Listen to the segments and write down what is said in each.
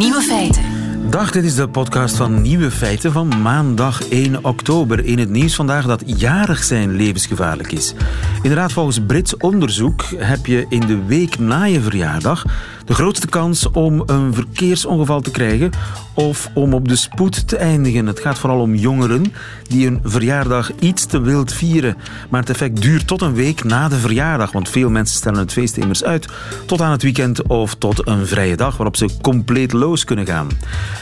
Nieuwe feiten. Dag, dit is de podcast van Nieuwe Feiten van maandag 1 oktober. In het nieuws vandaag dat jarig zijn levensgevaarlijk is. Inderdaad, volgens Brits onderzoek heb je in de week na je verjaardag de grootste kans om een verkeersongeval te krijgen of om op de spoed te eindigen. Het gaat vooral om jongeren die hun verjaardag iets te wild vieren. Maar het effect duurt tot een week na de verjaardag, want veel mensen stellen het feest immers uit tot aan het weekend of tot een vrije dag waarop ze compleet los kunnen gaan.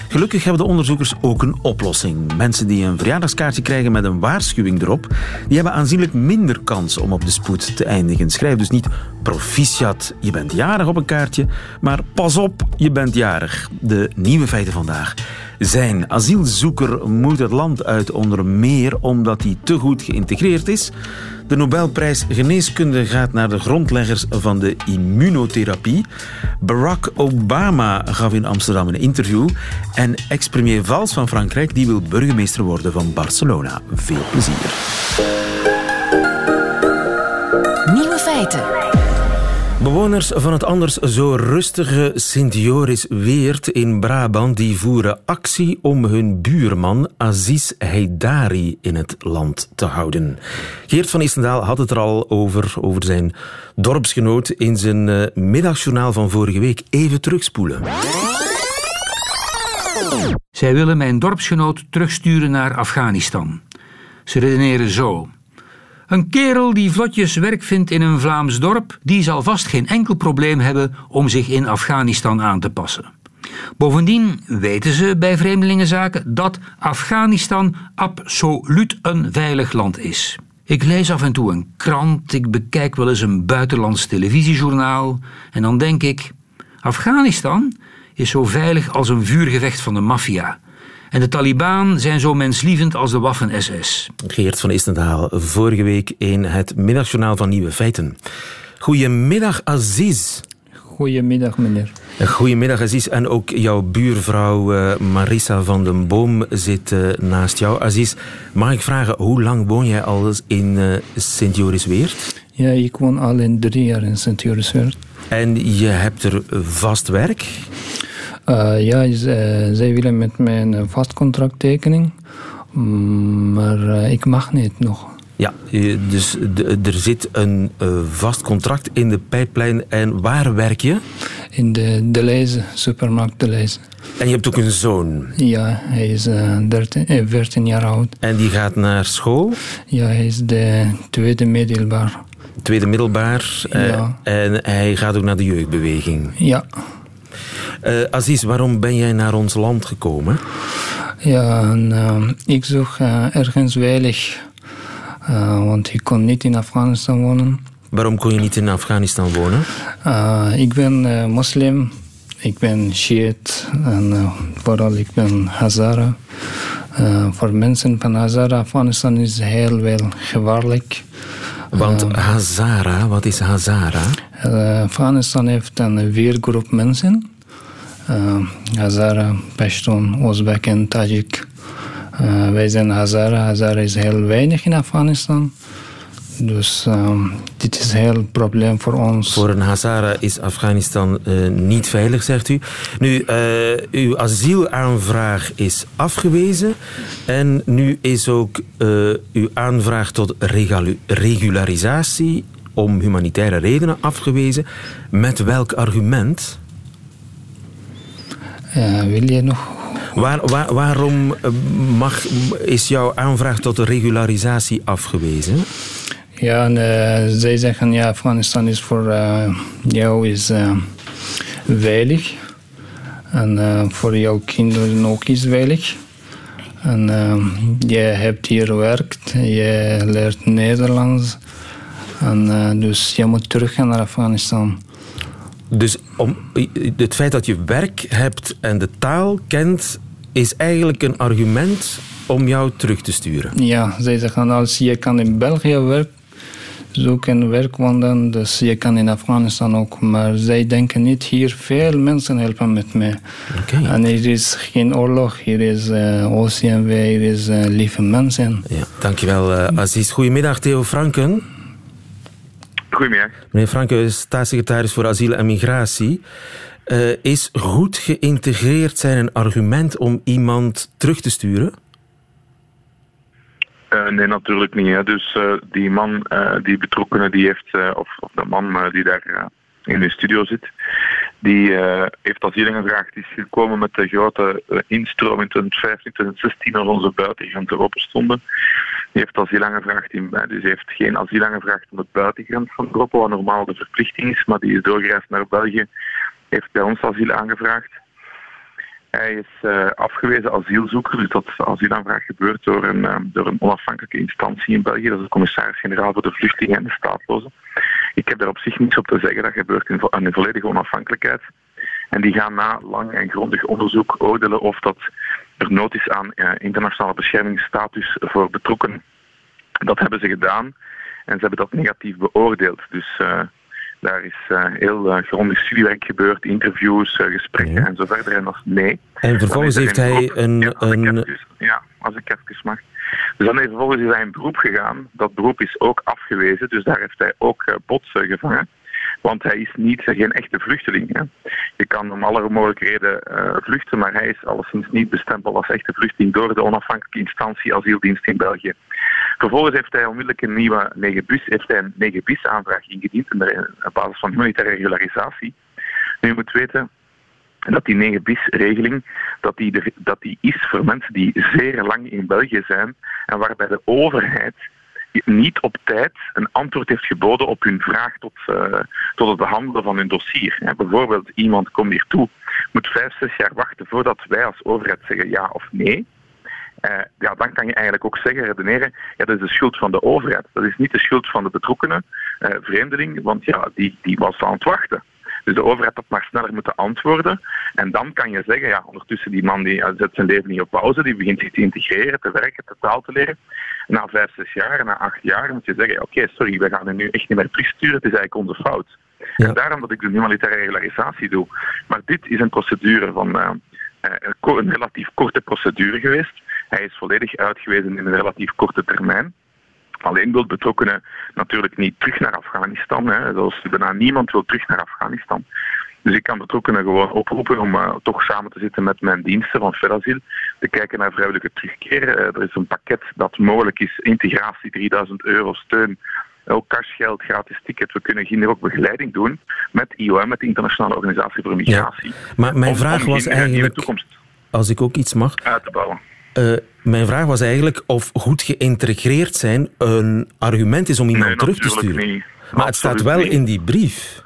Gelukkig hebben de onderzoekers ook een oplossing. Mensen die een verjaardagskaartje krijgen met een waarschuwing erop, die hebben aanzienlijk minder kans om op de spoed te eindigen. Schrijf dus niet proficiat, je bent jarig op een kaartje, maar pas op, je bent jarig. De nieuwe feiten vandaag. Zijn asielzoeker moet het land uit onder meer omdat hij te goed geïntegreerd is. De Nobelprijs Geneeskunde gaat naar de grondleggers van de immunotherapie. Barack Obama gaf in Amsterdam een interview. En ex-premier Valls van Frankrijk die wil burgemeester worden van Barcelona. Veel plezier. Nieuwe feiten. Bewoners van het anders zo rustige Sint-Joris Weert in Brabant die voeren actie om hun buurman Aziz Heidari in het land te houden. Geert van Istendaal had het er al over, over zijn dorpsgenoot in zijn uh, middagjournaal van vorige week. Even terugspoelen. Zij willen mijn dorpsgenoot terugsturen naar Afghanistan. Ze redeneren zo. Een kerel die vlotjes werk vindt in een Vlaams dorp, die zal vast geen enkel probleem hebben om zich in Afghanistan aan te passen. Bovendien weten ze bij vreemdelingenzaken dat Afghanistan absoluut een veilig land is. Ik lees af en toe een krant, ik bekijk wel eens een buitenlands televisiejournaal en dan denk ik: Afghanistan is zo veilig als een vuurgevecht van de maffia. En de Taliban zijn zo menslievend als de Waffen-SS. Geert van Istendaal, vorige week in het middagjournaal van Nieuwe Feiten. Goedemiddag, Aziz. Goedemiddag, meneer. Goedemiddag, Aziz. En ook jouw buurvrouw uh, Marissa van den Boom zit uh, naast jou. Aziz, mag ik vragen, hoe lang woon jij al in uh, Sint-Jorisweert? Ja, ik woon al in drie jaar in Sint-Jorisweert. En je hebt er vast werk? Uh, ja, ze, zij willen met mij een vast contract tekenen, maar uh, ik mag niet nog. Ja, dus er zit een uh, vast contract in de pijplijn. En waar werk je? In de, de Lezen, supermarkt De Lezen. En je hebt ook een zoon? Ja, hij is 13, 14 jaar oud. En die gaat naar school? Ja, hij is de tweede middelbaar. Tweede middelbaar. Ja. en hij gaat ook naar de jeugdbeweging? Ja. Uh, Aziz, waarom ben jij naar ons land gekomen? Ja, en, uh, ik zoek uh, ergens veilig, want ik kon niet in Afghanistan wonen. Waarom kon je niet in Afghanistan wonen? ik ben moslim, ik ben Shiit en vooral ik ben Hazara. voor mensen van Hazara, Afghanistan is heel wel gevaarlijk. Want Hazara, wat is Hazara? Afghanistan heeft een weergroep mensen. Uh, Hazara, Pashtun, Oezbek en Tajik. Uh, wij zijn Hazara. Hazara is heel weinig in Afghanistan. Dus uh, dit is een heel probleem voor ons. Voor een Hazara is Afghanistan niet veilig, zegt u. Nu, uw asielaanvraag is afgewezen. En nu is ook uw aanvraag tot regularisatie om humanitaire redenen afgewezen. Met welk argument? Wil je nog... Waar, waar, waarom mag, is jouw aanvraag tot de regularisatie afgewezen? Ja, en, uh, zij zeggen ja, Afghanistan is voor uh, jou is, veilig. En voor jouw kinderen ook is veilig. En je hebt hier gewerkt, je leert Nederlands. En dus je moet teruggaan naar Afghanistan. Dus om, het feit dat je werk hebt en de taal kent, is eigenlijk een argument om jou terug te sturen. Ja, zij zeggen als je kan in België werk zoeken werk wandelen, dus je kan in Afghanistan ook. Maar zij denken niet hier veel mensen helpen met mij. Okay. En er is geen oorlog, hier is uh, OCMW, hier is uh, lieve mensen. Ja, dankjewel uh, Aziz. Goedemiddag Theo Franken. Goedemiddag. Meneer Franke is staatssecretaris voor asiel en migratie. Uh, is goed geïntegreerd zijn een argument om iemand terug te sturen? Uh, nee, natuurlijk niet. Hè. Dus uh, die man, die betrokkenen, die heeft, of, of, de man die daar in de studio zit, die heeft asiel ingevraagd. Die is gekomen met de grote instroom in 2015, 2016, als onze buitengrenzen open stonden. Die heeft asiel aangevraagd in, dus heeft geen asiel aangevraagd om het buitengrens van Europa, wat normaal de verplichting is, maar die is doorgereisd naar België, heeft bij ons asiel aangevraagd. Hij is uh, afgewezen asielzoeker, dus dat asielaanvraag gebeurt door een, uh, door een onafhankelijke instantie in België. Dat is de commissaris-generaal voor de vluchtelingen en de staatlozen. Ik heb daar op zich niets op te zeggen, dat gebeurt in, in volledige onafhankelijkheid. En die gaan na lang en grondig onderzoek oordelen of dat er nood is aan uh, internationale beschermingsstatus voor betrokkenen. Dat hebben ze gedaan en ze hebben dat negatief beoordeeld. Dus daar is uh, heel uh, grondig studiewerk gebeurd, interviews, gesprekken ja. en zo verder. En dat is nee. En vervolgens heeft hij een... Een... Ja, als ik even mag. Dus dan heeft vervolgens is hij een beroep gegaan. Dat beroep is ook afgewezen, dus daar heeft hij ook bots gevangen. Want hij is niet, geen echte vluchteling. Hè. Je kan om alle mogelijke redenen uh, vluchten, maar hij is alleszins niet bestempeld als echte vluchteling door de onafhankelijke instantie asieldienst in België. Vervolgens heeft hij onmiddellijk een nieuwe 9-bus, heeft hij een 9-bis aanvraag ingediend op basis van humanitaire regularisatie. Nu, je moet weten dat die 9-bis-regeling dat die, dat die is voor mensen die zeer lang in België zijn en waarbij de overheid niet op tijd een antwoord heeft geboden op hun vraag tot, uh, tot het behandelen van hun dossier. Ja, bijvoorbeeld, iemand komt hier toe, moet vijf, zes jaar wachten voordat wij als overheid zeggen ja of nee. Uh, ja, dan kan je eigenlijk ook zeggen, redeneren, ja, dat is de schuld van de overheid. Dat is niet de schuld van de betrokkenen uh, vreemdeling, want ja, die, die was aan het wachten. Dus de overheid had maar sneller moeten antwoorden. En dan kan je zeggen, ja, ondertussen die man die zet zijn leven niet op pauze, die begint zich te integreren, te werken, te taal te leren. Na vijf, zes jaar, na acht jaar moet je zeggen, oké, okay, sorry, we gaan hem nu echt niet meer terugsturen, het is eigenlijk onze fout. Ja. En daarom dat ik de humanitaire regularisatie doe. Maar dit is een procedure van uh, een relatief korte procedure geweest. Hij is volledig uitgewezen in een relatief korte termijn. Alleen wil betrokkenen natuurlijk niet terug naar Afghanistan. Hè. Zoals bijna niemand wil terug naar Afghanistan. Dus ik kan betrokkenen gewoon oproepen om uh, toch samen te zitten met mijn diensten van Ferrazil. Te kijken naar vrijwillige terugkeer. Uh, er is een pakket dat mogelijk is. Integratie, 3000 euro steun. Ook cashgeld, gratis ticket. We kunnen hier ook begeleiding doen met IOM, met de Internationale Organisatie voor Migratie. Ja, maar mijn om, vraag om was eigenlijk, toekomst als ik ook iets mag... Uit te bouwen. Uh, mijn vraag was eigenlijk of goed geïntegreerd zijn een argument is om iemand nee, terug te sturen. Niet. Maar het staat wel niet. in die brief.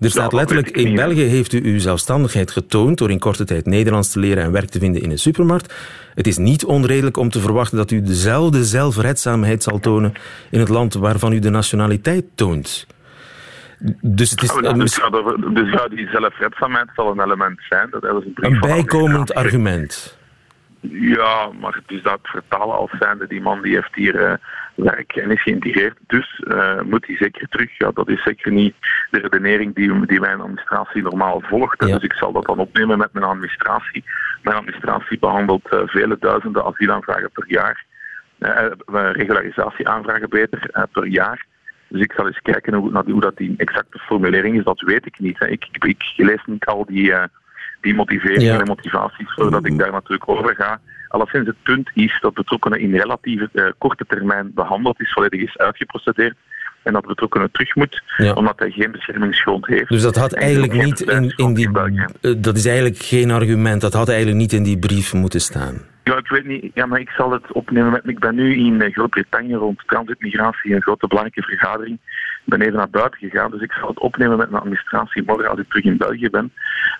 Er staat Ja, letterlijk, in niet. België heeft u uw zelfstandigheid getoond door in korte tijd Nederlands te leren en werk te vinden in een supermarkt. Het is niet onredelijk om te verwachten dat u dezelfde zelfredzaamheid zal tonen in het land waarvan u de nationaliteit toont. Dus het is een, dus, ja, dus die zelfredzaamheid zal een element zijn. Dat is een, een bijkomend argument. Ja, maar het is dat vertalen als zijnde. Die man die heeft hier eh, werk en is geïntegreerd. Dus eh, moet hij zeker terug. Ja, dat is zeker niet de redenering die, die mijn administratie normaal volgt. Ja. Dus ik zal dat dan opnemen met mijn administratie. Mijn administratie behandelt eh, vele duizenden asielaanvragen per jaar. Regularisatieaanvragen beter per jaar. Dus ik zal eens kijken hoe, dat die exacte formulering is. Dat weet ik niet. Hè. Ik, ik, ik lees niet al die, die motiveringen Ja. en motivaties voordat ik daar natuurlijk over ga. Alleszins het punt is dat betrokkenen in relatief eh, korte termijn behandeld is, volledig is uitgeprocedeerd. En dat betrokkenen terug moet, Ja. omdat hij geen beschermingsgrond heeft. Dus dat had En eigenlijk niet in, in die. Eh, Dat is eigenlijk geen argument. Dat had eigenlijk niet in die brief moeten staan. Weet niet. Ja, maar ik zal het opnemen. Met, ik ben nu in Groot-Brittannië rond transitmigratie, een grote belangrijke vergadering. Ik ben even naar buiten gegaan, dus ik zal het opnemen met mijn administratie morgen als ik terug in België ben.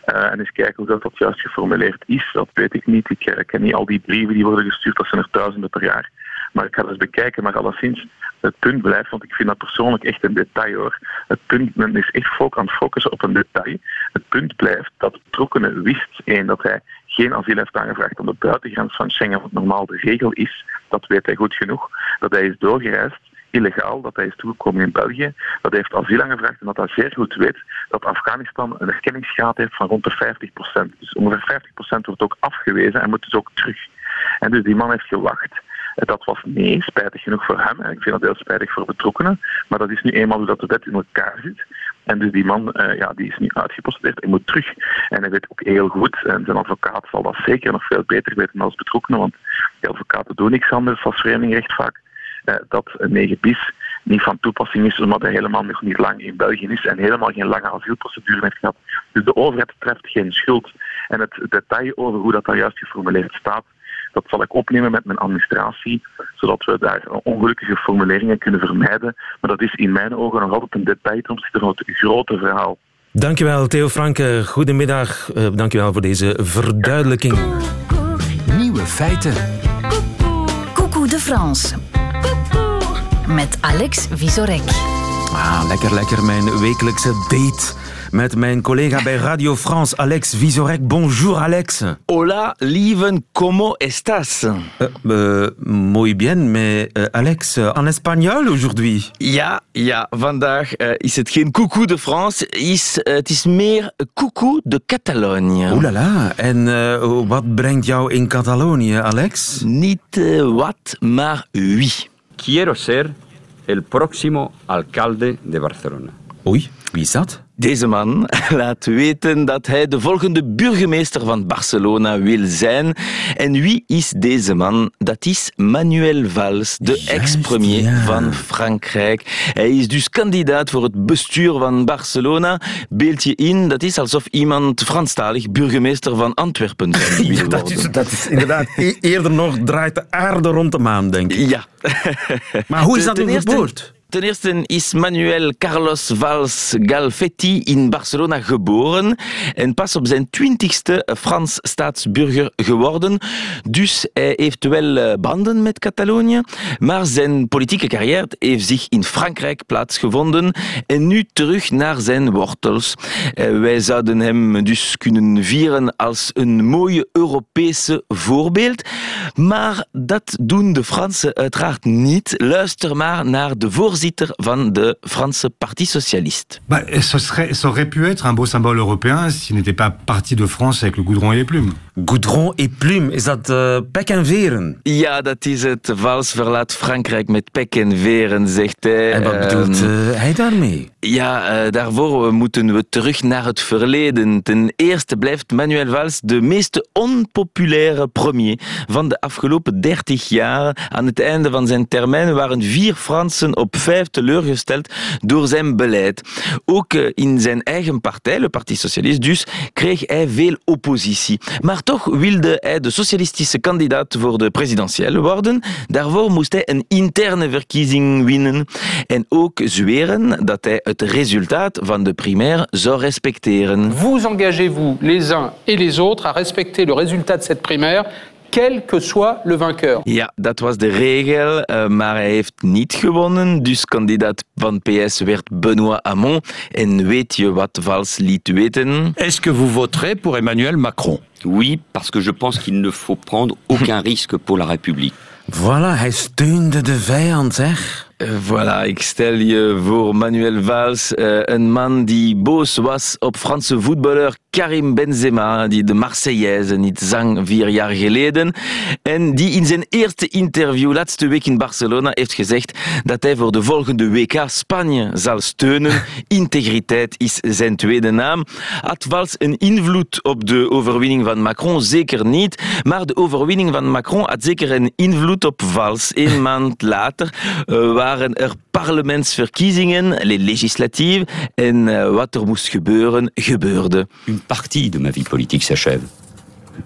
Eh, en eens kijken hoe dat, dat juist geformuleerd is. Dat weet ik niet. Ik ken niet al die brieven die worden gestuurd, dat zijn er duizenden per jaar. Maar ik ga dat eens bekijken. Maar alleszins, het punt blijft, want ik vind dat persoonlijk echt een detail hoor. Het punt, men is echt aan het focussen op een detail. Het punt blijft dat betrokkenen wist, één, dat hij geen asiel heeft aangevraagd aan de buitengrens van Schengen, wat normaal de regel is. Dat weet hij goed genoeg. Dat hij is doorgereisd, illegaal, dat hij is toegekomen in België, dat hij heeft asiel aangevraagd en dat hij zeer goed weet dat Afghanistan een erkenningsgraad heeft van rond de 50%. Dus ongeveer 50% wordt ook afgewezen en moet dus ook terug. En dus die man heeft gewacht. Eh, Dat was nee, spijtig genoeg voor hem. Ik vind dat heel spijtig voor betrokkenen. Maar dat is nu eenmaal hoe dat de wet in elkaar zit. En dus die man uh, ja, die is nu uitgeposteerd. Hij moet terug. En hij weet ook heel goed, en zijn advocaat zal dat zeker nog veel beter weten dan als betrokkenen, want die advocaten doen niks anders als vreemdingrecht vaak, uh, dat een 9 bis niet van toepassing is, omdat hij helemaal nog niet lang in België is en helemaal geen lange asielprocedure heeft gehad. Dus de overheid treft geen schuld. En het detail over hoe dat daar juist geformuleerd staat, dat zal ik opnemen met mijn administratie, zodat we daar ongelukkige formuleringen kunnen vermijden. Maar dat is in mijn ogen nog altijd een detail ten opzichte van het grote verhaal. Dankjewel, Theo Franke. Goedemiddag. Uh, dankjewel voor deze verduidelijking. Nieuwe feiten. Coucou de France. Met Alex Visorek. Ah, lekker, lekker. Mijn wekelijkse date met mijn collega bij Radio France, Alex Visorek. Bonjour, Alex. Hola, lieven, ¿cómo estás? Uh, uh, muy bien, mais uh, Alex, en espagnol aujourd'hui? Ja, ja, vandaag is het geen coucou de France, is, het is meer coucou de Catalogne. Oeh la la, en wat brengt jou in Catalonië, Alex? Niet wat, maar wie. Quiero ser el próximo alcalde de Barcelona. Oei, wie is dat? Deze man laat weten dat hij de volgende burgemeester van Barcelona wil zijn. En wie is deze man? Dat is Manuel Valls, de ex-premier van Frankrijk. Hij is dus kandidaat voor het bestuur van Barcelona. Beeld je in, dat is alsof iemand Franstalig burgemeester van Antwerpen zou willen dat, is, dat is inderdaad e- eerder nog draait de aarde rond de maan, denk ik. Ja. Maar hoe is dat nu geboord? Ten eerste is Manuel Carlos Valls Galfetti in Barcelona geboren en pas op zijn twintigste Frans staatsburger geworden. Dus hij heeft wel eh, banden met Catalonië, maar zijn politieke carrière heeft zich in Frankrijk plaatsgevonden en nu terug naar zijn wortels. Eh, wij zouden hem dus kunnen vieren als een mooie Europese voorbeeld, maar dat doen de Fransen uiteraard niet. Luister maar naar de voorzitter van de Parti Socialiste. Bah, ça, serait, ça aurait pu être un beau symbole européen s'il n'était pas parti de France avec le goudron et les plumes. Goudron et plume, is dat uh, pek en veren? Ja, dat is het. Vals verlaat Frankrijk met pek en veren, zegt hij. En wat bedoelt uh, hij daarmee? Ja, uh, daarvoor moeten we terug naar het verleden. Ten eerste blijft Manuel Valls de meest onpopulaire premier van de afgelopen 30 jaar. Aan het einde van zijn termijn waren vier Fransen op vijf teleurgesteld door zijn beleid. Ook in zijn eigen partij, le Parti Socialiste, dus kreeg hij veel oppositie. Maar toch wilde hij de socialistische kandidaat voor de presidentiële worden. Daarvoor moest hij een interne verkiezing winnen en ook zweren dat hij het resultaat van de primaire zou respecteren. Vous engagez-vous les uns et les autres à respecter le résultat de cette primaire quel que soit le vainqueur. Ja, dat was de regel, uh, maar hij heeft niet gewonnen. Dus kandidaat van PS werd Benoît Hamon. En weet je wat Valls liet weten? Est-ce que vous voterez pour Emmanuel Macron? Oui, parce que je pense qu'il ne faut prendre aucun risque pour la République. Voilà, hij steunde de vijand, zeg. Voilà, ik stel je voor Manuel Valls, een man die boos was op Franse voetballer Karim Benzema, die de Marseillaise niet zang vier jaar geleden. En die in zijn eerste interview laatste week in Barcelona heeft gezegd dat hij voor de volgende WK Spanje zal steunen. Integriteit is zijn tweede naam. Had Valls een invloed op de overwinning van Macron? Zeker niet. Maar de overwinning van Macron had zeker een invloed op Valls. Een maand later uh, waren er parlementsverkiezingen, les législatives, en uh, wat er moest gebeuren, gebeurde. Une partie de ma vie politique s'achève.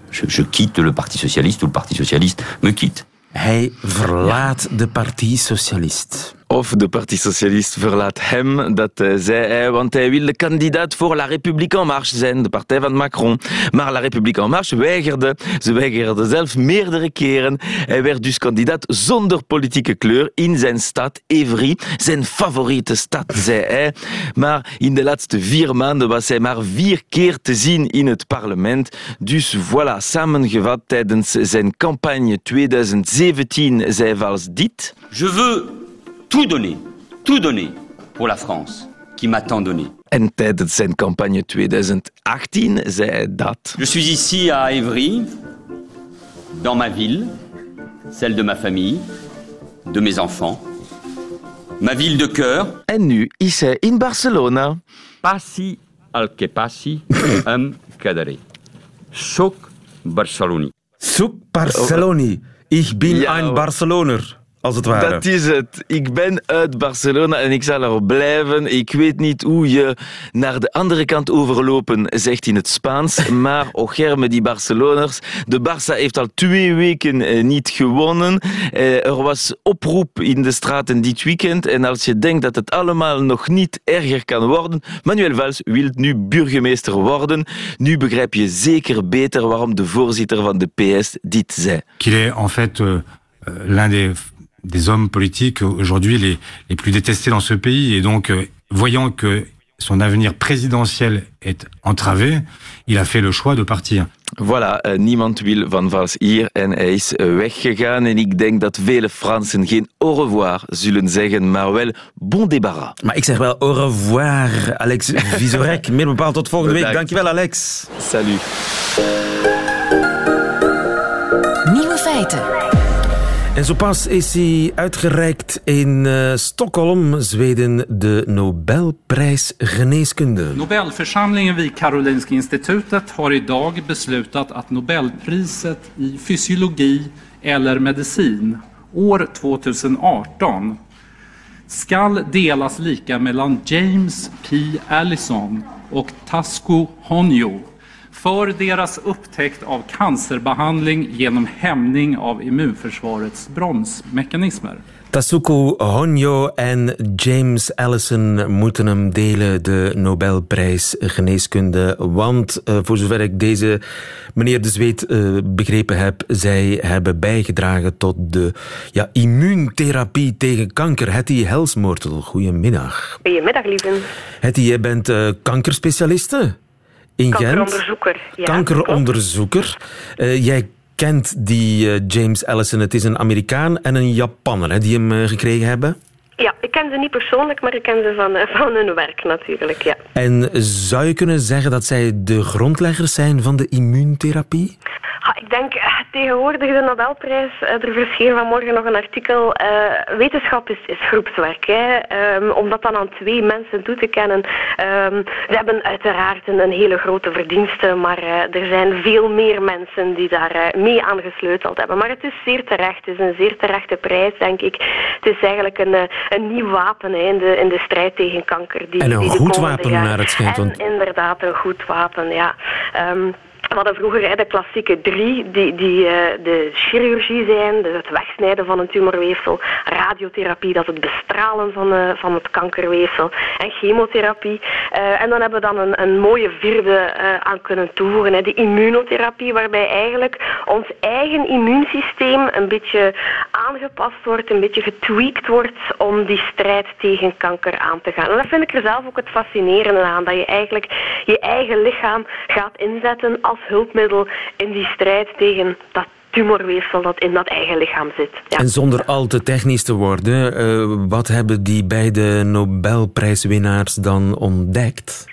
Je, je quitte le Parti Socialiste ou le Parti Socialiste me quitte. Hij verlaat de Parti Socialiste. Of de Parti Socialiste verlaat hem, dat uh, zei hij, want hij wilde kandidaat voor La République en Marche zijn, de partij van Macron. Maar La République en Marche weigerde. Ze weigerde zelf meerdere keren. Hij werd dus kandidaat zonder politieke kleur in zijn stad Evry, zijn favoriete stad, zei hij. Maar in de laatste vier maanden was hij maar vier keer te zien in het parlement. Dus voilà, samengevat tijdens zijn campagne 2017 zei Valls dit. Je veux tout donner, tout donner pour la France qui m'a tant donné. En tijdens zijn campagne 2018 zei hij dat. Je suis ici à Évry, dans ma ville, celle de ma famille, de mes enfants. Ma ville de cœur. En nu is hij in Barcelona. Passi al que passi, am quedaré. Soc barceloní. Soc Barceloni. Ik ben Ja, een hoor. Barceloner, als het ware. Dat is het. Ik ben uit Barcelona en ik zal er blijven. Ik weet niet hoe je naar de andere kant overlopen zegt in het Spaans. Maar ocherme die Barceloners. De Barça heeft al twee weken eh, niet gewonnen. Eh, Er was oproep in de straten dit weekend. En als je denkt dat het allemaal nog niet erger kan worden, Manuel Valls wil nu burgemeester worden. Nu begrijp je zeker beter waarom de voorzitter van de PS dit zei. Qu'il est en fait euh, euh, l'un des, des hommes politiques aujourd'hui les, les plus détestés dans ce pays. Et donc, euh, voyant que son avenir présidentiel est entravé, il a fait le choix de partir. Voilà, eh, niemand wil Van Vals hier en hij is eh, weggegaan. En ik denk dat vele Fransen geen au revoir zullen zeggen, maar wel bon débarras. Maar ik zeg wel au revoir, Alex Visorek. Meer bepaald tot volgende week. Bedankt. Dankjewel, Alex. Salut. Nieuwe feiten. En zo pas is hij uitgereikt in uh, Stockholm, Zweden, de Nobelprijs Geneeskunde. Nobelförsamlingen vid Karolinska institutet har idag beslutat att Nobelpriset i fysiologi eller medicin år 2018 skall delas lika mellan James P. Allison och Tasco Honjo för deras upptäckt av cancerbehandling genom hämning av immunförsvarets bromsmekanismer. Tasuku Honjo en James Allison moeten hem delen, de Nobelprijs Geneeskunde. Want, eh, voor zover ik deze meneer De Zweet eh, begrepen heb, zij hebben bijgedragen tot de ja, immuuntherapie tegen kanker. Hetty Helsmoortel, goedemiddag. Goedemiddag, lieve. Hetty, jij bent eh, kankerspecialiste in Gent. Kankeronderzoeker. Ja, Kankeronderzoeker. Eh, jij kent die eh, James Allison. Het is een Amerikaan en een Japanner hè, die hem eh, gekregen hebben. Ja, ik ken ze niet persoonlijk, maar ik ken ze van, van hun werk natuurlijk, ja. En zou je kunnen zeggen dat zij de grondleggers zijn van de immuuntherapie? Ha, ik denk eh, tegenwoordig de Nobelprijs, eh, er verscheen vanmorgen nog een artikel, eh, wetenschap is, is groepswerk. Hè, Ehm, om dat dan aan twee mensen toe te kennen. Ehm, ze hebben uiteraard een, een hele grote verdienste, maar er zijn veel meer mensen die daar mee aan gesleuteld hebben. Maar het is zeer terecht, het is een zeer terechte prijs, denk ik. Het is eigenlijk een, een nieuw wapen hè, in, de, in de strijd tegen kanker. Die, En een die goed wapen, naar het schijnt, En inderdaad, een goed wapen, ja. Ehm, we hadden vroeger de klassieke drie, die, die eh, de chirurgie zijn, dus het wegsnijden van een tumorweefsel, radiotherapie, dat is het bestralen van, eh, van het kankerweefsel, en chemotherapie. Eh, en dan hebben we dan een, een mooie vierde aan kunnen toevoegen, hè, de immunotherapie, waarbij eigenlijk ons eigen immuunsysteem een beetje aangepast wordt, een beetje getweakt wordt om die strijd tegen kanker aan te gaan. En dat vind ik er zelf ook het fascinerende aan, dat je eigenlijk je eigen lichaam gaat inzetten als hulpmiddel in die strijd tegen dat tumorweefsel dat in dat eigen lichaam zit. Ja. En zonder al te technisch te worden, eh, wat hebben die beide Nobelprijswinnaars dan ontdekt?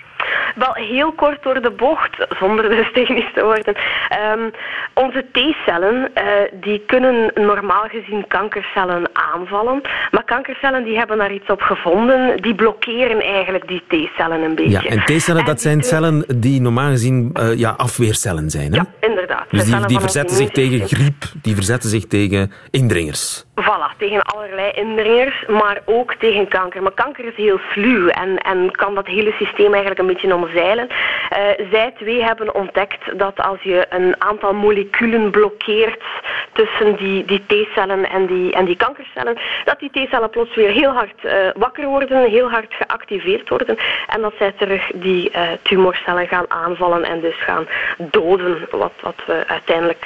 Wel, heel kort door de bocht, zonder dus technisch te worden. Ehm, onze T-cellen, eh, die kunnen normaal gezien kankercellen aanvallen. Maar kankercellen die hebben daar iets op gevonden. Die blokkeren eigenlijk die T-cellen een beetje. Ja, en T-cellen, dat zijn cellen die normaal gezien eh, ja, afweercellen zijn. Hè? Inderdaad. de Dus die, die verzetten zich tegen griep, die verzetten zich tegen indringers. Voilà, tegen allerlei indringers, maar ook tegen kanker. Maar kanker is heel sluw en, en kan dat hele systeem eigenlijk een beetje omzeilen. Eh, zij twee hebben ontdekt dat als je een aantal moleculen blokkeert tussen die, die T-cellen en die, en die kankercellen, dat die T-cellen plots weer heel hard eh, wakker worden, heel hard geactiveerd worden en dat zij terug die eh, tumorcellen gaan aanvallen en dus gaan doden, wat, wat we uiteindelijk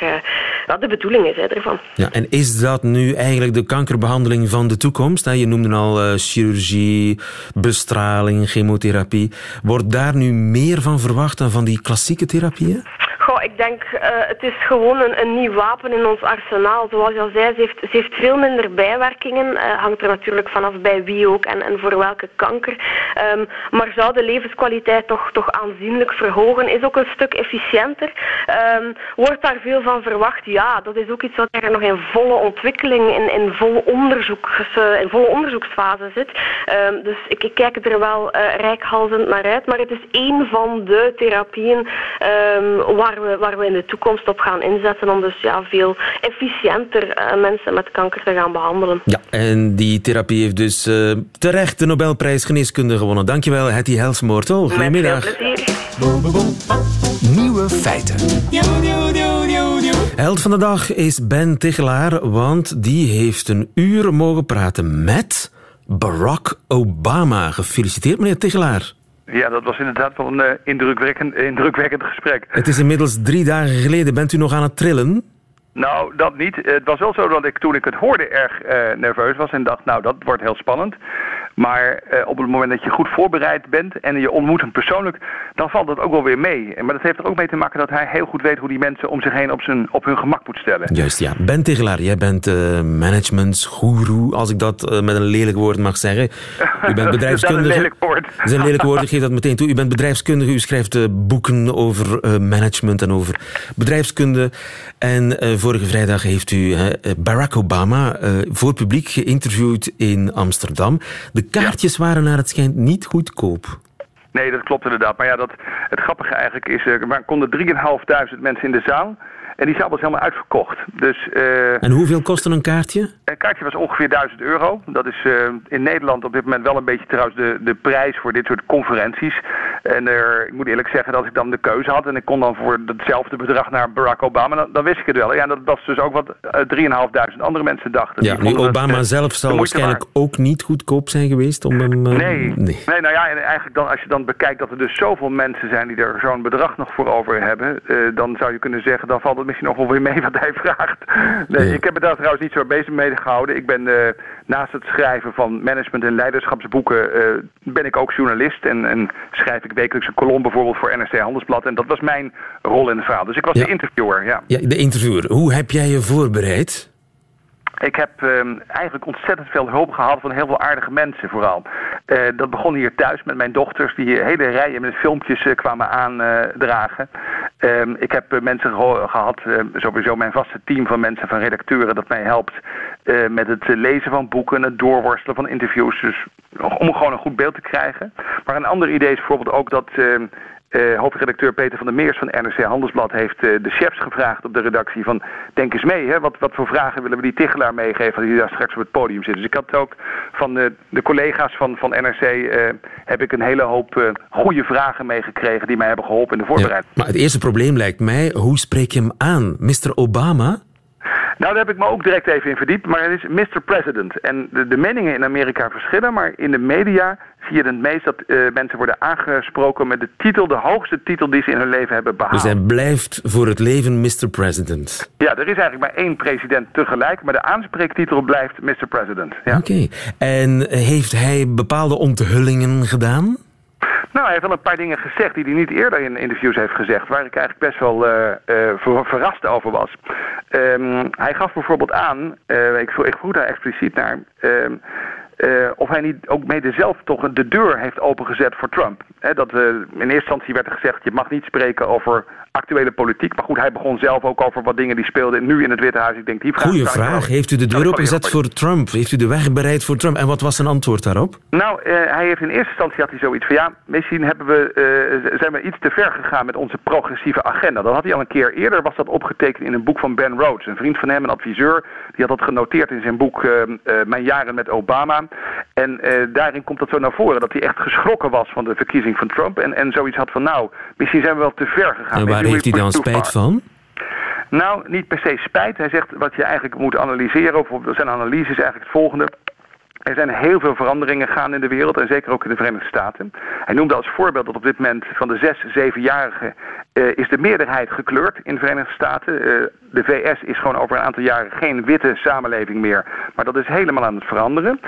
wat de bedoeling is hè, ervan. Ja, en is dat nu eigenlijk de kankerbehandeling van de toekomst? Je noemde al eh, chirurgie, bestraling, chemotherapie. Wordt daar nu meer van verwacht dan van die klassieke therapieën? Goh, ik denk, uh, het is gewoon een, een, nieuw wapen in ons arsenaal. Zoals je al zei, ze heeft, ze heeft veel minder bijwerkingen. Uh, hangt er natuurlijk vanaf bij wie ook en, en voor welke kanker. Um, maar zou de levenskwaliteit toch, toch aanzienlijk verhogen. Is ook een stuk efficiënter. Um, wordt daar veel van verwacht? Ja, dat is ook iets wat er nog in volle ontwikkeling, in, in, volle, onderzoek, uh, in volle onderzoeksfase zit. Um, dus ik, kijk er wel rijkhalzend naar uit. Maar het is één van de therapieën waar, we, waar we in de toekomst op gaan inzetten om dus ja, veel efficiënter uh, mensen met kanker te gaan behandelen. Ja, en die therapie heeft dus uh, terecht de Nobelprijs geneeskunde gewonnen. Dankjewel, Hetty Helsmoortel. Goedemiddag. Nieuwe feiten. Held van de dag is Ben Tichelaar, want die heeft een uur mogen praten met Barack Obama. Gefeliciteerd, meneer Tichelaar. Ja, dat was inderdaad wel een uh, indrukwekkend, indrukwekkend gesprek. Het is inmiddels drie dagen geleden. Bent u nog aan het trillen? Nou, dat niet. Het was wel zo dat ik toen ik het hoorde erg uh, nerveus was en dacht, nou, dat wordt heel spannend. Maar uh, op het moment dat je goed voorbereid bent en je ontmoet hem persoonlijk, dan valt dat ook wel weer mee. Maar dat heeft er ook mee te maken dat hij heel goed weet hoe die mensen om zich heen op, zijn, op hun gemak moet stellen. Juist, ja. Ben Tegelaar, jij bent uh, managementsgoeroe, als ik dat uh, met een lelijk woord mag zeggen. U bent bedrijfskundige. dat is een lelijk woord. Dat is een lelijk woord, ik geef dat meteen toe. U bent bedrijfskundige, u schrijft boeken over management en over bedrijfskunde. En vorige vrijdag heeft u Barack Obama voor publiek geïnterviewd in Amsterdam. De kaartjes waren naar het schijnt niet goedkoop. Nee, dat klopt inderdaad. Maar ja, dat, het grappige eigenlijk is, er eh, konden 3.500 mensen in de zaal. En die zaal was helemaal uitverkocht. Dus, uh, en hoeveel kostte een kaartje? Een kaartje was ongeveer 1000 euro. Dat is uh, in Nederland op dit moment wel een beetje trouwens de, de prijs voor dit soort conferenties. En er, ik moet eerlijk zeggen dat ik dan de keuze had en ik kon dan voor hetzelfde bedrag naar Barack Obama, dan, dan wist ik het wel. Ja, dat was dus ook wat uh, 3.500 andere mensen dachten. Ja, nu Obama dat, zelf zal waarschijnlijk ook niet goedkoop zijn geweest om hem... nee, nee, nee. nou ja, en eigenlijk dan, als je dan bekijkt dat er dus zoveel mensen zijn die er zo'n bedrag nog voor over hebben, dan zou je kunnen zeggen, dan valt het misschien nog wel weer mee wat hij vraagt. Nee, ik heb me daar trouwens niet zo bezig mee gehouden. Ik ben naast het schrijven van management- en leiderschapsboeken... Ben ik ook journalist en, en, schrijf ik wekelijks een kolom bijvoorbeeld voor NRC Handelsblad. En dat was mijn rol in het verhaal. Dus ik was de interviewer, ja. Ja, de interviewer. Hoe heb jij je voorbereid? Ik heb uh, eigenlijk ontzettend veel hulp gehad van heel veel aardige mensen vooral. Uh, dat begon hier thuis met mijn dochters die hele rijen met filmpjes uh, kwamen aandragen. Ehm, ik heb mensen gehad, sowieso mijn vaste team van mensen, van redacteuren, dat mij helpt met het lezen van boeken, het doorworstelen van interviews. Dus om gewoon een goed beeld te krijgen. Maar een ander idee is bijvoorbeeld ook dat ehm, uh, hoofdredacteur Peter van der Meers van NRC Handelsblad heeft uh, de chefs gevraagd op de redactie van denk eens mee, hè, wat, wat voor vragen willen we die Tichelaar meegeven die daar straks op het podium zit. Dus ik had ook van de, de collega's van, van NRC uh, eh, heb ik een hele hoop goede vragen meegekregen die mij hebben geholpen in de voorbereiding. Ja, maar het eerste probleem lijkt mij, hoe spreek je hem aan? Mr. Obama? Nou, daar heb ik me ook direct even in verdiept. Maar het is Mr. President. En de, de meningen in Amerika verschillen. Maar in de media zie je het meest dat uh, mensen worden aangesproken met de titel, de hoogste titel die ze in hun leven hebben behaald. Dus hij blijft voor het leven Mr. President. Ja, er is eigenlijk maar één president tegelijk, maar de aanspreektitel blijft Mr. President. Ja. Oké. En heeft hij bepaalde onthullingen gedaan? Nou, hij heeft wel een paar dingen gezegd die hij niet eerder in interviews heeft gezegd, waar ik eigenlijk best wel uh, uh, verrast over was. Um, hij gaf bijvoorbeeld aan, uh, ik, ik vroeg daar expliciet naar, uh, of hij niet ook mede zelf toch de deur heeft opengezet voor Trump. Dat, in eerste instantie werd er gezegd, je mag niet spreken over actuele politiek. Maar goed, hij begon zelf ook over wat dingen die speelden nu in het Witte Huis. Ik denk, die vraag Goeie vraag. Heeft u de deur opengezet voor Trump? Heeft u de weg bereid voor Trump? En wat was zijn antwoord daarop? Nou, uh, hij heeft in eerste instantie had hij zoiets van... ja, misschien hebben we, uh, zijn we iets te ver gegaan met onze progressieve agenda. Dat had hij al een keer eerder, was dat opgetekend in een boek van Ben Rhodes. Een vriend van hem, een adviseur, die had dat genoteerd in zijn boek uh, Mijn jaren met Obama. En daarin komt dat zo naar voren, dat hij echt geschrokken was van de verkiezing van Trump. En, en zoiets had van, nou, misschien zijn we wel te ver gegaan. Waar heeft hij dan spijt van? Nou, niet per se spijt. Hij zegt wat je eigenlijk moet analyseren, of zijn analyse is eigenlijk het volgende. Er zijn heel veel veranderingen gaan in de wereld en zeker ook in de Verenigde Staten. Hij noemde als voorbeeld dat op dit moment van de zes, zevenjarigen uh, is de meerderheid gekleurd in de Verenigde Staten. Uh, de VS is gewoon over een aantal jaren geen witte samenleving meer, maar dat is helemaal aan het veranderen.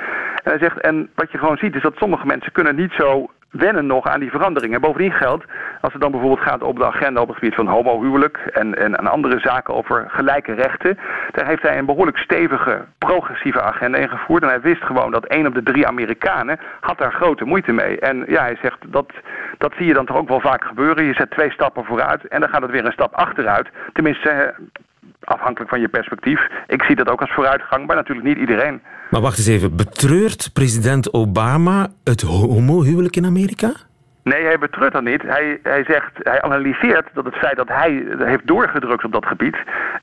En hij zegt, en wat je gewoon ziet is dat sommige mensen kunnen niet zo wennen nog aan die veranderingen. Bovendien geldt, als het dan bijvoorbeeld gaat op de agenda op het gebied van homohuwelijk en, en, en andere zaken over gelijke rechten, daar heeft hij een behoorlijk stevige progressieve agenda ingevoerd. En hij wist gewoon dat één op de drie Amerikanen had daar grote moeite mee. En ja, hij zegt dat, dat zie je dan toch ook wel vaak gebeuren. Je zet twee stappen vooruit en dan gaat het weer een stap achteruit. Tenminste, afhankelijk van je perspectief. Ik zie dat ook als vooruitgang, maar natuurlijk niet iedereen. Maar wacht eens even, betreurt president Obama het homohuwelijk in Amerika? Nee, hij betreurt dat niet. Hij, hij zegt, hij analyseert dat het feit dat hij heeft doorgedrukt op dat gebied,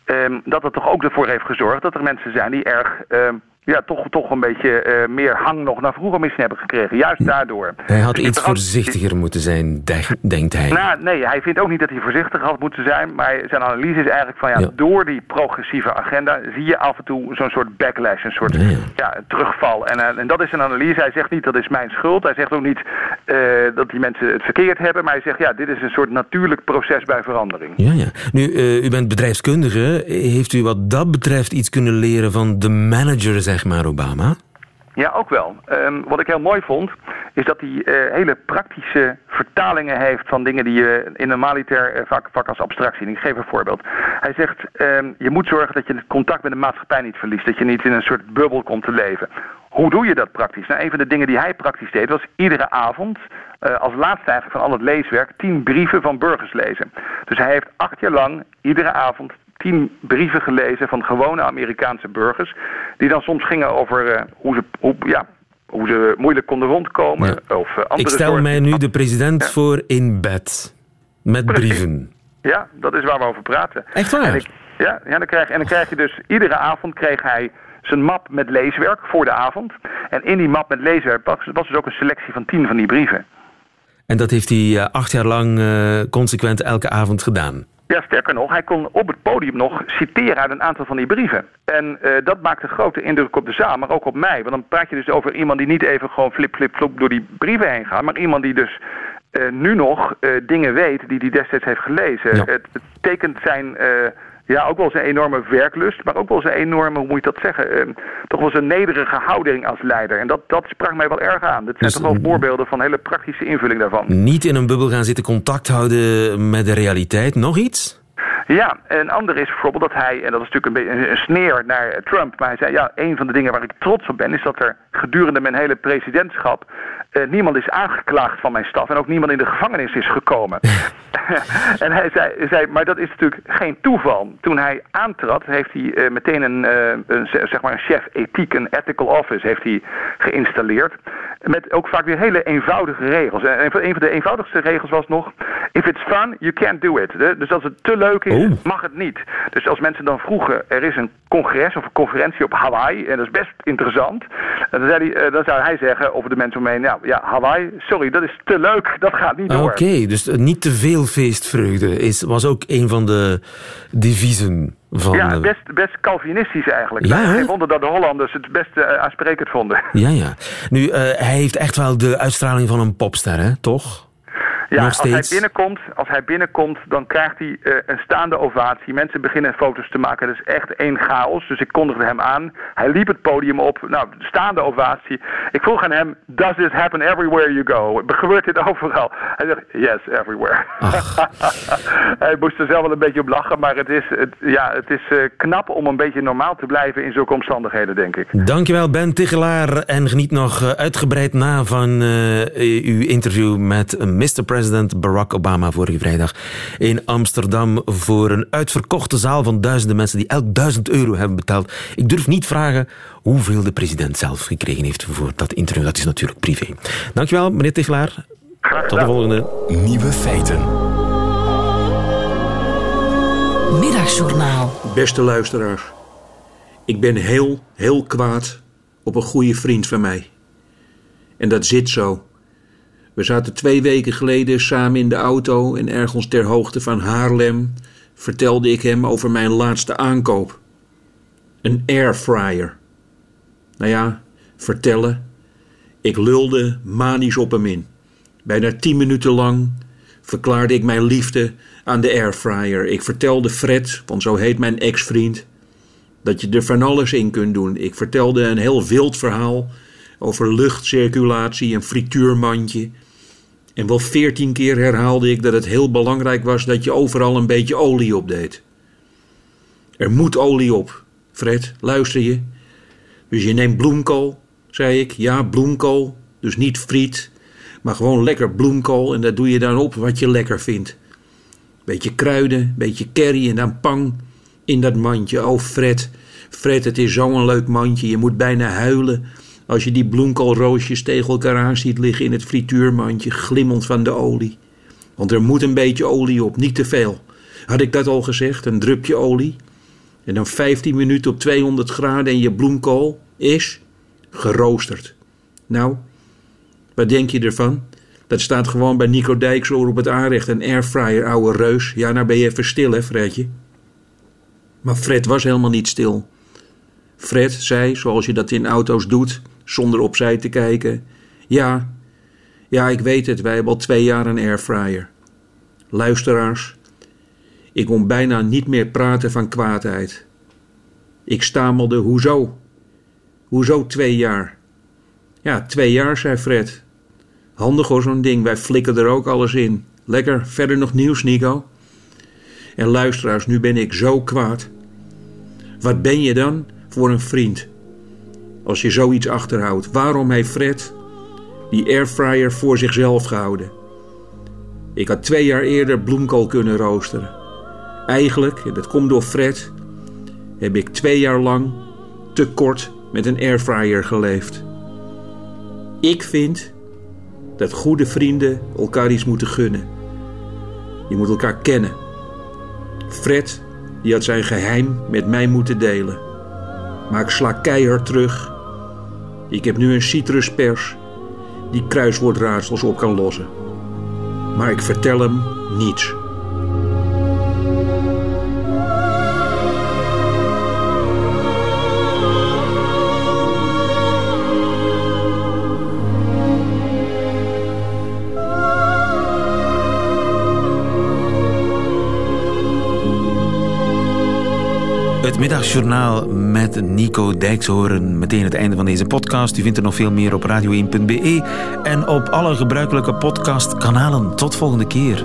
um, dat het toch ook ervoor heeft gezorgd dat er mensen zijn die erg um, ja, toch, toch een beetje uh, meer hang nog naar vroeger misschien hebben gekregen. Juist daardoor. Hij had dus iets voorzichtiger moeten zijn, denkt hij. Nou, nee, hij vindt ook niet dat hij voorzichtig had moeten zijn. Maar zijn analyse is eigenlijk van ja, ja. door die progressieve agenda zie je af en toe zo'n soort backlash, een soort ja, ja terugval. En, uh, en dat is een analyse. Hij zegt niet dat is mijn schuld. Hij zegt ook niet uh, dat die mensen het verkeerd hebben. Maar hij zegt ja, dit is een soort natuurlijk proces bij verandering. Ja, ja. Nu, u bent bedrijfskundige. Heeft u wat dat betreft iets kunnen leren van de manager, zeg maar, Obama? Ja, ook wel. Um, wat ik heel mooi vond, is dat hij uh, hele praktische vertalingen heeft van dingen die je in een malitair vak, vak als abstractie. Ik geef een voorbeeld. Hij zegt, um, je moet zorgen dat je het contact met de maatschappij niet verliest. Dat je niet in een soort bubbel komt te leven. Hoe doe je dat praktisch? Nou, een van de dingen die hij praktisch deed was iedere avond, uh, als laatste eigenlijk van al het leeswerk, tien brieven van burgers lezen. Dus hij heeft acht jaar lang iedere avond tien brieven gelezen van gewone Amerikaanse burgers. Die dan soms gingen over uh, hoe, ze, hoe, ja, hoe ze moeilijk konden rondkomen. Ja. Of, uh, andere Ik stel soorten... mij nu de president ja. voor in bed. Met brieven. Ja, dat is waar we over praten. Echt waar? En ik, ja, ja dan krijg, en dan krijg je dus iedere avond kreeg hij zijn map met leeswerk voor de avond. En in die map met leeswerk was, was dus ook een selectie van tien van die brieven. En dat heeft hij uh, acht jaar lang uh, consequent elke avond gedaan? Ja, sterker nog, hij kon op het podium nog citeren uit een aantal van die brieven. En uh, dat maakte een grote indruk op de zaal, maar ook op mij. Want dan praat je dus over iemand die niet even gewoon flip, flip, flop door die brieven heen gaat, maar iemand die dus uh, nu nog uh, dingen weet die hij destijds heeft gelezen. Ja. Het, tekent zijn ja, ook wel zijn enorme werklust, maar ook wel zijn enorme, hoe moet je dat zeggen, uh, toch wel zijn nederige houding als leider. En dat, dat sprak mij wel erg aan. Dat zijn dus, toch wel voorbeelden van hele praktische invulling daarvan. Niet in een bubbel gaan zitten contact houden met de realiteit. Nog iets? Ja, een ander is bijvoorbeeld dat hij, en dat is natuurlijk een beetje een sneer naar Trump, maar hij zei, ja, een van de dingen waar ik trots op ben, is dat er gedurende mijn hele presidentschap uh, niemand is aangeklaagd van mijn staf en ook niemand in de gevangenis is gekomen. en hij zei, zei, maar dat is natuurlijk geen toeval. Toen hij aantrad, heeft hij uh, meteen een, uh, een, zeg maar een chef ethiek, een ethical office, heeft hij geïnstalleerd. Met ook vaak weer hele eenvoudige regels. En een van de eenvoudigste regels was nog, if it's fun, you can't do it. Dus als het te leuk is, oh. mag het niet. Dus als mensen dan vroegen, er is een congres of een conferentie op Hawaii, en dat is best interessant. Dan, zei hij, dan zou hij zeggen, of de mensen omheen, nou ja, Hawaii, sorry, dat is te leuk, dat gaat niet door. Oké, okay, dus niet te veel feestvreugde is, was ook een van de deviezen van... Ja, best, best Calvinistisch eigenlijk. Ja, Geen wonder dat de Hollanders het best uh, aansprekend vonden. Ja, ja. Nu, uh, hij heeft echt wel de uitstraling van een popster, hè? toch? Ja, als hij, binnenkomt, als hij binnenkomt, dan krijgt hij uh, een staande ovatie. Mensen beginnen foto's te maken. Dat is echt één chaos. Dus ik kondigde hem aan. Hij liep het podium op. Nou, staande ovatie. Ik vroeg aan hem, does this happen everywhere you go? Gebeurt dit overal? Hij zegt, yes, everywhere. hij moest er zelf wel een beetje op lachen. Maar het is, het, ja, het is uh, knap om een beetje normaal te blijven in zulke omstandigheden, denk ik. Dankjewel, Ben Tigelaar. En geniet nog uitgebreid na van uh, uw interview met Mr. President president Barack Obama vorige vrijdag in Amsterdam voor een uitverkochte zaal van duizenden mensen die elk duizend euro hebben betaald. Ik durf niet vragen hoeveel de president zelf gekregen heeft voor dat interview. Dat is natuurlijk privé. Dankjewel, meneer Tichelaar. Tot de volgende. Nieuwe feiten. Middagjournaal. Beste luisteraars. Ik ben heel, heel kwaad op een goede vriend van mij. En dat zit zo. We zaten twee weken geleden samen in de auto en ergens ter hoogte van Haarlem vertelde ik hem over mijn laatste aankoop. Een airfryer. Nou ja, vertellen. Ik lulde manisch op hem in. Bijna tien minuten lang verklaarde ik mijn liefde aan de airfryer. Ik vertelde Fred, want zo heet mijn ex-vriend, dat je er van alles in kunt doen. Ik vertelde een heel wild verhaal over luchtcirculatie, een frituurmandje En wel veertien keer herhaalde ik dat het heel belangrijk was dat je overal een beetje olie op deed. Er moet olie op. Fred, luister je? Dus je neemt bloemkool, zei ik. Ja, bloemkool. Dus niet friet, maar gewoon lekker bloemkool. En daar doe je dan op wat je lekker vindt. Beetje kruiden, beetje curry en dan pang in dat mandje. Oh, Fred, Fred, het is zo'n leuk mandje. Je moet bijna huilen als je die bloemkoolroosjes tegen elkaar aan ziet liggen in het frituurmandje, glimmend van de olie. Want er moet een beetje olie op, niet te veel. Had ik dat al gezegd, een drupje olie? En dan 15 minuten op 200 graden en je bloemkool is geroosterd. Nou, wat denk je ervan? Dat staat gewoon bij Nico Dijksoor op het aanrecht, een airfryer, ouwe reus. Ja, nou ben je even stil, hè, Fredje? Maar Fred was helemaal niet stil. Fred zei, zoals je dat in auto's doet, zonder opzij te kijken: Ja, ja, ik weet het, wij hebben al twee jaar een airfryer. Luisteraars, ik kon bijna niet meer praten van kwaadheid. Ik stamelde: Hoezo? Hoezo twee jaar? Ja, twee jaar, zei Fred. Handig hoor, zo'n ding. Wij flikken er ook alles in. Lekker, verder nog nieuws, Nico? En luisteraars, nu ben ik zo kwaad. Wat ben je dan voor een vriend? Als je zoiets achterhoudt. Waarom heeft Fred die airfryer voor zichzelf gehouden? Ik had twee jaar eerder bloemkool kunnen roosteren. Eigenlijk, en dat komt door Fred, heb ik twee jaar lang te kort met een airfryer geleefd. Ik vind dat goede vrienden elkaar iets moeten gunnen. Je moet elkaar kennen. Fred, die had zijn geheim met mij moeten delen. Maar ik sla keihard terug. Ik heb nu een citruspers die kruiswoordraadsels op kan lossen. Maar ik vertel hem niets. Het middagjournaal met Nico Dijkshoorn. Meteen het einde van deze podcast. U vindt er nog veel meer op radio1.be en op alle gebruikelijke podcastkanalen. Tot volgende keer.